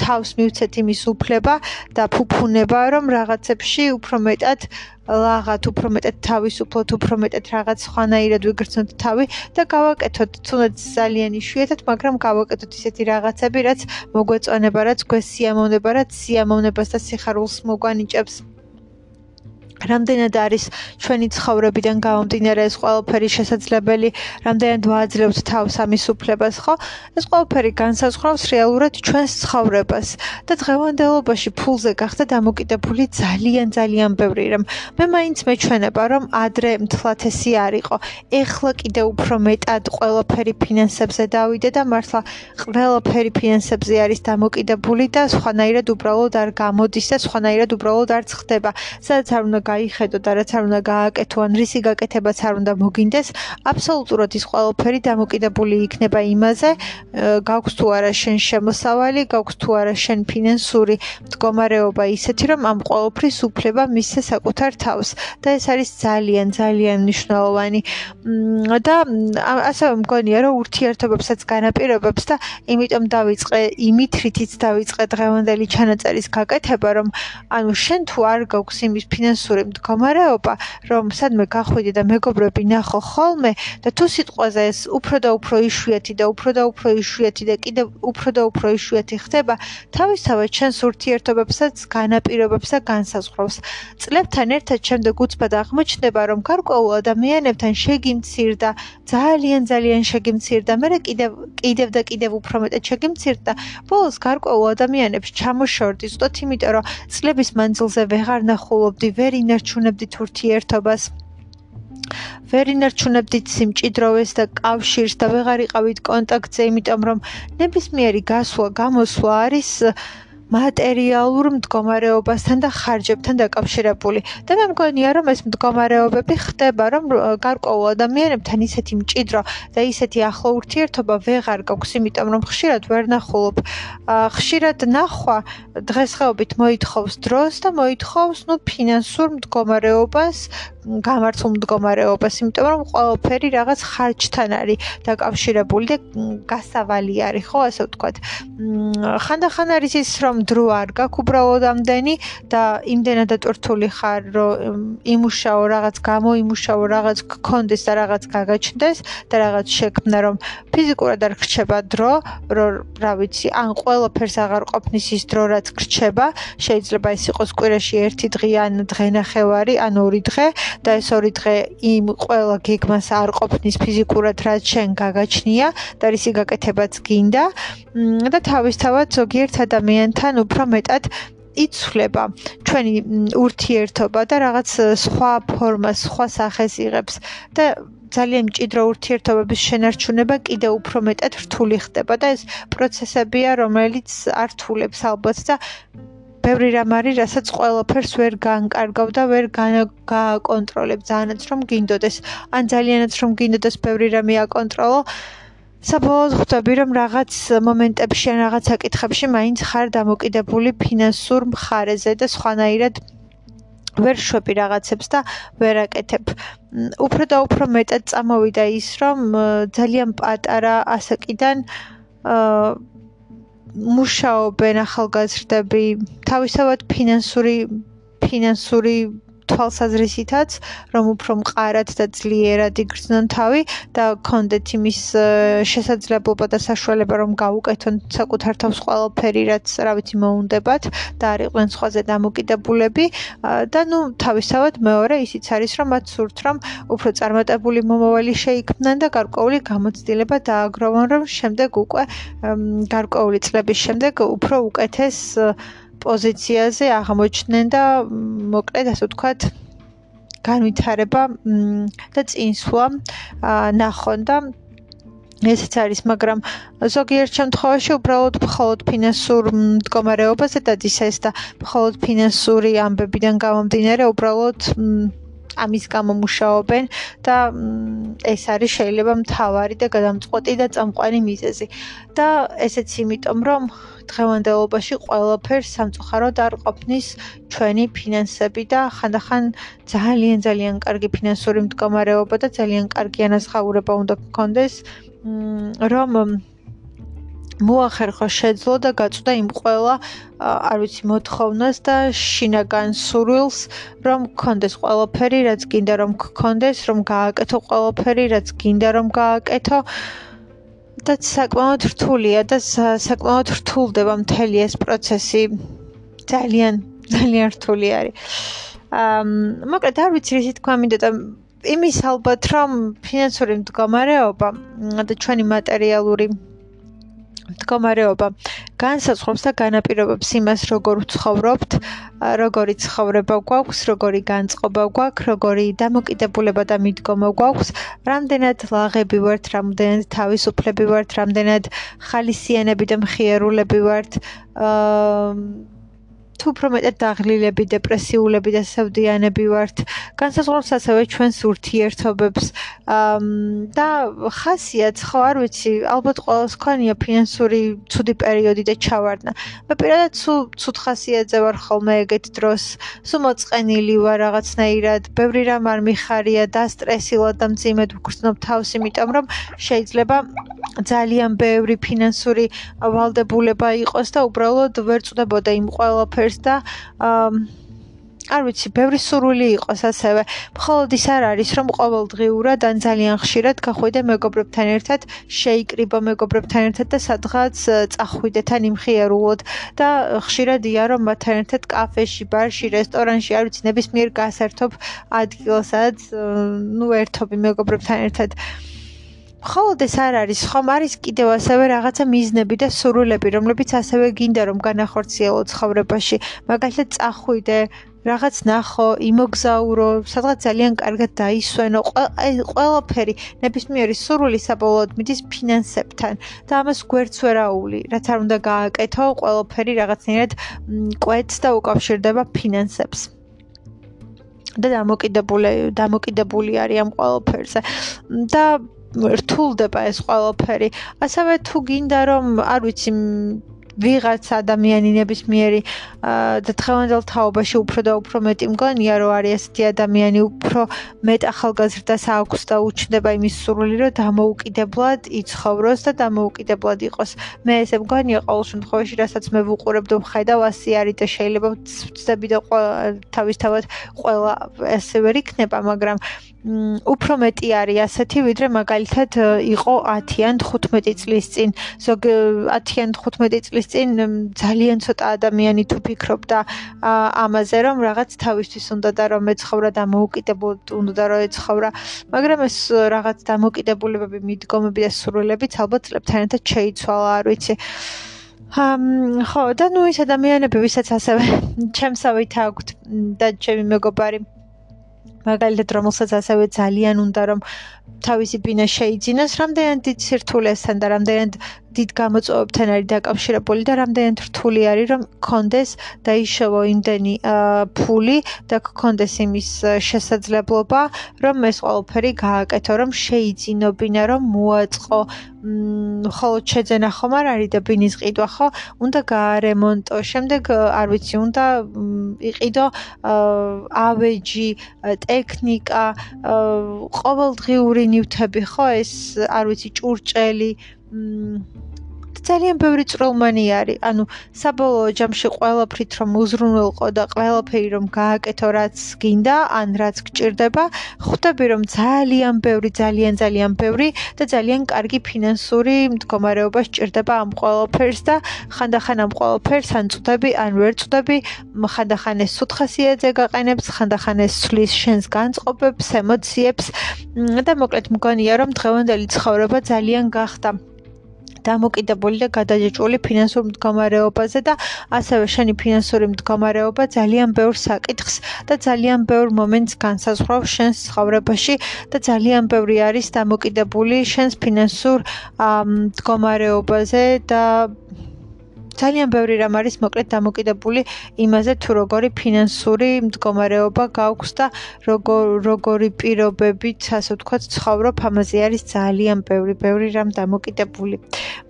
თავს მივცეთ იმის უფლება და ფუფუნება რომ რაღაცებში უფრო მეტად ლაღათ უფრო მეტად თავისუფლოთ, უფრო მეტად რაღაც ხვანაირად ვიგრძნოთ თავი და გავაკეთოთ თუნდაც ძალიან იშვიათად, მაგრამ გავაკეთოთ ისეთი რაღაცები, რაც მოგვეწონება, რაც გვესიამოვნება, რაც სიამოვნებას და სიხარულს მოგვანიჭებს. რამდენად არის ჩვენი ცხოვრებიდან გამომდინარე ეს ყველაფერი შესაძლებელი, რამდენად ვაძლევთ თავს ამის უფლებას, ხო? ეს ყველაფერი განსაზღვრავს რეალურად ჩვენს ცხოვრებას და დღევანდელობაში ფულზე გახდა დამოკიდებული ძალიან ძალიან ბევრი რამ. მე მაინც მეჩვენება, რომ ადრე მთლათესი არისო. ეხლა კიდე უფრო მეტად ყველაფერი ფინანსებზე დავიდე და მართლა ყველაფერი ფინანსებზე არის დამოკიდებული და სხვანაირად უბრალოდ არ გამოდის და სხვანაირად უბრალოდ არ ხდება. სადაც არ უნდა გაიხედო და რაც არ უნდა გააკეთო ან რისი გაკეთებაც არ უნდა მოგინდეს, აბსოლუტურად ის ყველაფერი დამოკიდებული იქნება იმაზე, გაქვს თუ არა შენ შემოსავალი, გაქვს თუ არა შენ ფინანსური მდგომარეობა ისეთი, რომ ამ ყველაფრის უფლება მისცე საკუთარ თავს და ეს არის ძალიან ძალიან მნიშვნელოვანი. და ასევე მგონია, რომ ურთიერთობებსაც განაპირობებს და იმიტომ დავიწყე, იმით რითიც დავიწყე დღევანდელი ჩანაწერის გაკეთება, რომ ანუ შენ თუ არ გაქვს იმის ფინანსური ისეთი მდგომარეობა, რომ სადმე გახვიდე და მეგობრები ნახო ხოლმე და თუ სიტყვაზე ეს უფრო და უფრო იშვიათი და უფრო და უფრო იშვიათი და კიდევ უფრო და უფრო იშვიათი ხდება, თავისთავად ჩვენს ურთიერთობებსაც განაპირობებს და განსაზღვრავს. წლებთან ერთად შემდეგ უცბად აღმოჩნდება, რომ გარკვეულ ადამიანებთან შეგიმცირდა, ძალიან ძალიან შეგიმცირდა, მე კიდევ კიდევ და კიდევ უფრო მეტად შეგიმცირდა. ბოლოს გარკვეულ ადამიანებს ჩამოშორდი, ზუსტად იმიტომ, რომ წლების მანძილზე ვეღარ ნახულობდი, ვერ ინარჩუნებდით ურთიერთობას. ვერ ინარჩუნებდით სიმჭიდროვეს და კავშირს და ვეღარ იყავით კონტაქტზე, იმიტომ რომ ნებისმიერი გასვლა, გამოსვლა არის მატერიალურ მდგომარეობასთან და ხარჯებთან დაკავშირებული. და მე მგონია, რომ ეს მდგომარეობები ხდება, რომ გარკვეულ ადამიანებთან ისეთი მჭიდრო და ისეთი ახლო ურთიერთობა ვეღარ გაქვს, იმიტომ რომ ხშირად ვერ ნახულობ. ხშირად ნახვა დღესდღეობით მოითხოვს დროს და მოითხოვს, ну, ფინანსურ მდგომარეობას, გამართულ მდგომარეობას, იმიტომ რომ ყველაფერი რაღაც ხარჯთან არის დაკავშირებული და გასავალი არის, ხო, ასე ვთქვათ. ხანდახან არის ის, რომ დრო არ გაქვს უბრალოდ ამდენი და იმდენად დატვირთული ხარ, რომ იმუშაო რაღაც გამოიმუშაო რაღაც გქონდეს და რაღაც გაგაჩნდეს და რაღაც შექმნა, რომ ფიზიკურად არ გრჩება დრო, რომ რა ვიცი, ან ყველაფერს აღარ ყოფნის ის დრო, რაც გრჩება, შეიძლება ეს იყოს კვირაში ერთი დღე ან დღენახევარი, ან ორი დღე და ეს ორი დღე იმ ყველა გეგმას არ ყოფნის ფიზიკურად, რაც შენ გაგაჩნია და რისი გაკეთებაც გინდა. და თავისთავად ზოგიერთ ადამიანთან თან უფრო მეტად იცვლება ჩვენი ურთიერთობა და რაღაც სხვა ფორმა, სხვა სახეს იღებს. და ძალიან მჭიდრო ურთიერთობების შენარჩუნება კიდე უფრო მეტად რთული ხდება და ეს პროცესებია, რომელიც ართულებს ალბათ და ბევრი რამ არის, რასაც ყველაფერს ვერ განკარგავ და ვერ გააკონტროლებ, ძალიანაც რომ გინდოდეს, ან ძალიანაც რომ გინდოდეს ბევრი რამე აკონტროლო. საბოლოოდ ხვდები რომ რაღაც მომენტებში ან რაღაც საკითხებში მაინც ხარ დამოკიდებული ფინანსურ მხარეზე და სხვანაირად ვერ შვები რაღაცებს და ვერ აკეთებ. უფრო და უფრო მეტად წამოვიდა ის, რომ ძალიან პატარა ასაკიდან აა მუშაობენ ახალგაზრდები, თავისთავად ფინანსური ფინანსური თვალსაზრისითაც, რომ უფრო მყარად და ძლიერად იგრძნონ თავი და კონდეთ იმის შესაძლებლობა და საშუალება, რომ გაუკეთონ საკუთარ თავს ყველაფერი, რაც რა ვიცი მოუნდებათ და არ იყვნენ სხვაზე დამოკიდებულები. და ნუ თავისთავად მეორე ისიც არის, რომ მათ სურთ, რომ უფრო წარმატებული მომავალი შეიქმნან და გარკვეული გამოცდილება დააგროვონ, რომ შემდეგ უკვე გარკვეული წლების შემდეგ უფრო უკეთეს პოზიციაზე აღმოჩნდნენ და მოკლედ ასე ვთქვათ განვითარება და წინსვლა ნახონ და ესეც არის, მაგრამ ზოგიერთ შემთხვევაში უბრალოდ მხოლოდ ფინანსურ მდგომარეობაზე დადის ეს და მხოლოდ ფინანსური ამბებიდან გამომდინარე უბრალოდ ამის გამო მუშაობენ და ეს არის შეიძლება მთავარი და გადამწყვეტი და წამყვანი მიზეზი. და ესეც იმიტომ, რომ დღევანდელობაში ყველაფერს სამწუხაროდ არ ყოფნის ჩვენი ფინანსები და ხანდახან ძალიან ძალიან კარგი ფინანსური მდგომარეობა და ძალიან კარგი ანაზღაურება უნდა გქონდეს, რომ მოახერხო შეძლო და გაწვდა იმ ყველა არ ვიცი მოთხოვნას და შინაგან სურვილს რომ გქონდეს ყველაფერი რაც გინდა რომ გქონდეს რომ გააკეთო ყველაფერი რაც გინდა რომ გააკეთო და საკმაოდ რთულია და საკმაოდ რთულდება მთელი ეს პროცესი. ძალიან ძალიან რთული არის. აა მოკლედ არ ვიცი რითი თქვა მინდა და იმის ალბათ რომ ფინანსური მდგომარეობა და ჩვენი მატერიალური მდგომარეობა განსაზღვრავს და განაპირობებს იმას, როგორ ვცხოვრობთ, როგორი ცხოვრება გვაქვს, როგორი განწყობა გვაქვს, როგორი დამოკიდებულება და მიდგომა გვაქვს, რამდენად ლაღები ვართ, რამდენად თავისუფლები ვართ, რამდენად ხალისიანები და მხიარულები ვართ, აა თუ უფრო მეტად დაღლილები, დეპრესიულები და სევდიანები ვართ, განსაზღვრავს ასევე ჩვენს ურთიერთობებს. და ხასიათს ხო არ ვიცი, ალბათ ყოველს ქონია ფინანსური ცუდი პერიოდი და ჩავარდნა. მე პირადად სულ ცუდ ხასიათზე ვარ ხოლმე ეგეთ დროს, სულ მოწყენილი ვარ რაღაცნაირად, ბევრი რამ არ მიხარია და სტრესილად და მძიმედ ვგრძნობ თავს, იმიტომ რომ შეიძლება ძალიან ბევრი ფინანსური ვალდებულება იყოს და უბრალოდ ვერ წდებოდა იმ ყველაფერს ფერს და არ ვიცი, ბევრი სურვილი იყოს ასევე. მხოლოდ ის არ არის, რომ ყოველდღიურად ან ძალიან ხშირად გახვიდე მეგობრებთან ერთად, შეიკრიბო მეგობრებთან ერთად და სადღაც წახვიდე თან იმხიარულოდ და ხშირადია რომ მათთან ერთად კაფეში, ბარში, რესტორანში, არ ვიცი, ნებისმიერ გასართობ ადგილსაც, ნუ ერთობი მეგობრებთან ერთად მხოლოდ ეს არ არის, ხომ არის კიდევ ასევე რაღაცა მიზნები და სურვილები, რომლებიც ასევე გინდა რომ განახორციელო ცხოვრებაში. მაგალითად, წახვიდე, რაღაც ნახო, იმოგზაურო, სადღაც ძალიან კარგად დაისვენო. აი, ყველაფერი ნებისმიერი სურვილი საბოლოოდ მიდის ფინანსებთან და ამას გვერდს ვერაული, რაც არ უნდა გააკეთო, ყველაფერი რაღაცნაირად კვეთს და უკავშირდება ფინანსებს. და დამოკიდებული დამოკიდებული არის ამ ყველაფერზე. და რთულდება ეს ყველაფერი. ასევე თუ გინდა რომ არ ვიცი ვიღაც ადამიანი ნებისმიერი და თხევანდელ თაობაში უფრო და უფრო მეტი მგონია რომ არის ესეთი ადამიანი უფრო მეტ ახალგაზრდას აქვს და უჩნდება იმის სურვილი რომ დამოუკიდებლად იცხოვროს და დამოუკიდებლად იყოს მე ესე მგონია ყოველ შემთხვევაში რასაც მე ვუყურებ და ვხედავ ასე არის და შეიძლება ვწდები და თავისთავად ყველა ესე ვერ იქნება მაგრამ უფრო მეტი არის ასეთი ვიდრე მაგალითად იყო 10-ან 15 წლის წინ. ზოგ 10-ან 15 წლის წინ ძალიან ცოტა ადამიანი თუ ფიქრობდა ამაზე რომ რაღაც თავისთვის უნდა და რომ ეცხოვრა და მოუკიდებლად უნდა რომ ეცხოვრა. მაგრამ ეს რაღაც დამოკიდებულებები მიდგომები და სურვილებიც ალბათ წლებთან ერთად შეიცვალა არ ვიცი. ამ ხო და ნუ ის ადამიანები ვისაც ასევე [laughs] ჩემსავით აქვთ და ჩემი მეგობარი მაგალითად რომელსაც ასევე ძალიან უნდა რომ თავისი ბინა შეიძინოს, რამდენად დიდ სირთულესთან და რამდენად დიდ გამოწვევებთან არის დაკავშირებული და რამდენად რთული არის რომ კონდეს და იშოვო იმდენი ფული და კონდეს იმის შესაძლებლობა რომ ეს ყველაფერი გააკეთო რომ შეიძინებინა რომ მოაწყო. მხოლოდ შეძენა ხომ არ არის და ბინის ყიდვა ხო? უნდა გაარემონტო შემდეგ არ ვიცი უნდა იყიდო ავეჯი ტექნიკა ყოველდღიური ნივთები ხო? ეს არ ვიცი ჭურჭელი ძალიან ბევრი წრომანი არის. ანუ საბოლოო ჯამში ყველაფრით რომ უზრუნველყო და ყველაფერი რომ გააკეთო რაც გინდა, ან რაც გჭირდება, ხვდები რომ ძალიან ბევრი, ძალიან ძალიან ბევრი და ძალიან კარგი ფინანსური მდგომარეობა სჭირდება ამ ყველაფერს და ხანდახან ამ ყველაფერს ან წვდები, ან ვერ წვდები, ხანდახან ეს სუთხასიაძე გაყენებს, ხანდახან ეს სulis შენს განწყობებს, ემოციებს და მოკლედ მგონია რომ დღევანდელი ცხოვრება ძალიან გახდა დამოკიდებული და გადაჭრული ფინანსურ მდგომარეობაზე და ასევე შენი ფინანსური მდგომარეობა ძალიან ბევრ საკითხს და ძალიან ბევრ მომენტს განსაზღვრავს შენს ცხოვრებაში და ძალიან ბევრი არის დამოკიდებული შენს ფინანსურ მდგომარეობაზე და ძალიან ბევრი რამ არის მოკლედ დამოკიდებული იმაზე თუ როგორი ფინანსური მდგომარეობა გაქვს და როგორ როგორი პირობებით ასე ვთქვათ ცხოვრობ ამაზე არის ძალიან ბევრი ბევრი რამ დამოკიდებული.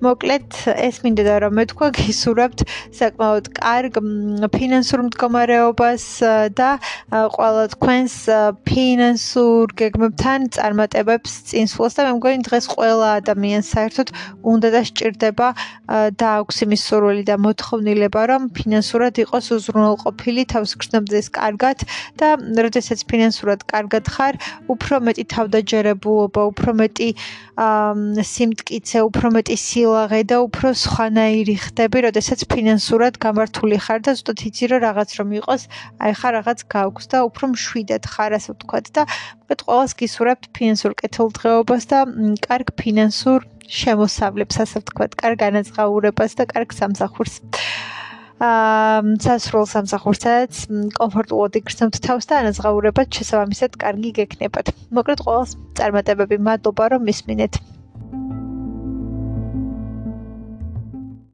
მოკლედ ეს მინდა და რომ მეთქვა გისურვებთ საკმაოდ კარგ ფინანსურ მდგომარეობას და ყველა თქვენს ფინანსურ გეგმებთან წარმატებებს წინსვლას და მე მგონი დღეს ყველა ადამიანს საერთოდ უნდა და სჭირდება და აქვს იმის სურვილი სურვილი და მოთხოვნილება, რომ ფინანსურად იყოს უზრუნველყოფილი, თავს გრძნობდეს კარგად და როდესაც ფინანსურად კარგად ხარ, უფრო მეტი თავდაჯერებულობა, უფრო მეტი სიმტკიცე, უფრო მეტი სილაღე და უფრო სხვანაირი ხდები, როდესაც ფინანსურად გამართული ხარ და ზუსტად იცი რომ რაღაც რომ იყოს, აი ხარ რაღაც გაქვს და უფრო მშვიდად ხარ, ასე ვთქვათ. და მე ყველას გისურვებთ ფინანსურ კეთილდღეობას და კარგ ფინანსურ შემოსავლებს, ასე ვთქვათ, კარგ განაცხაურებას და კარგ სამსახურს. აა, სასრულ სამსახურსაც კომფორტულად იგრძნობთ თავს და ანაზღაურებად შესაბამისად კარგი გექნებათ. მოკლედ, ყოველს წარმატებები. მადლობა, რომ მისმინეთ.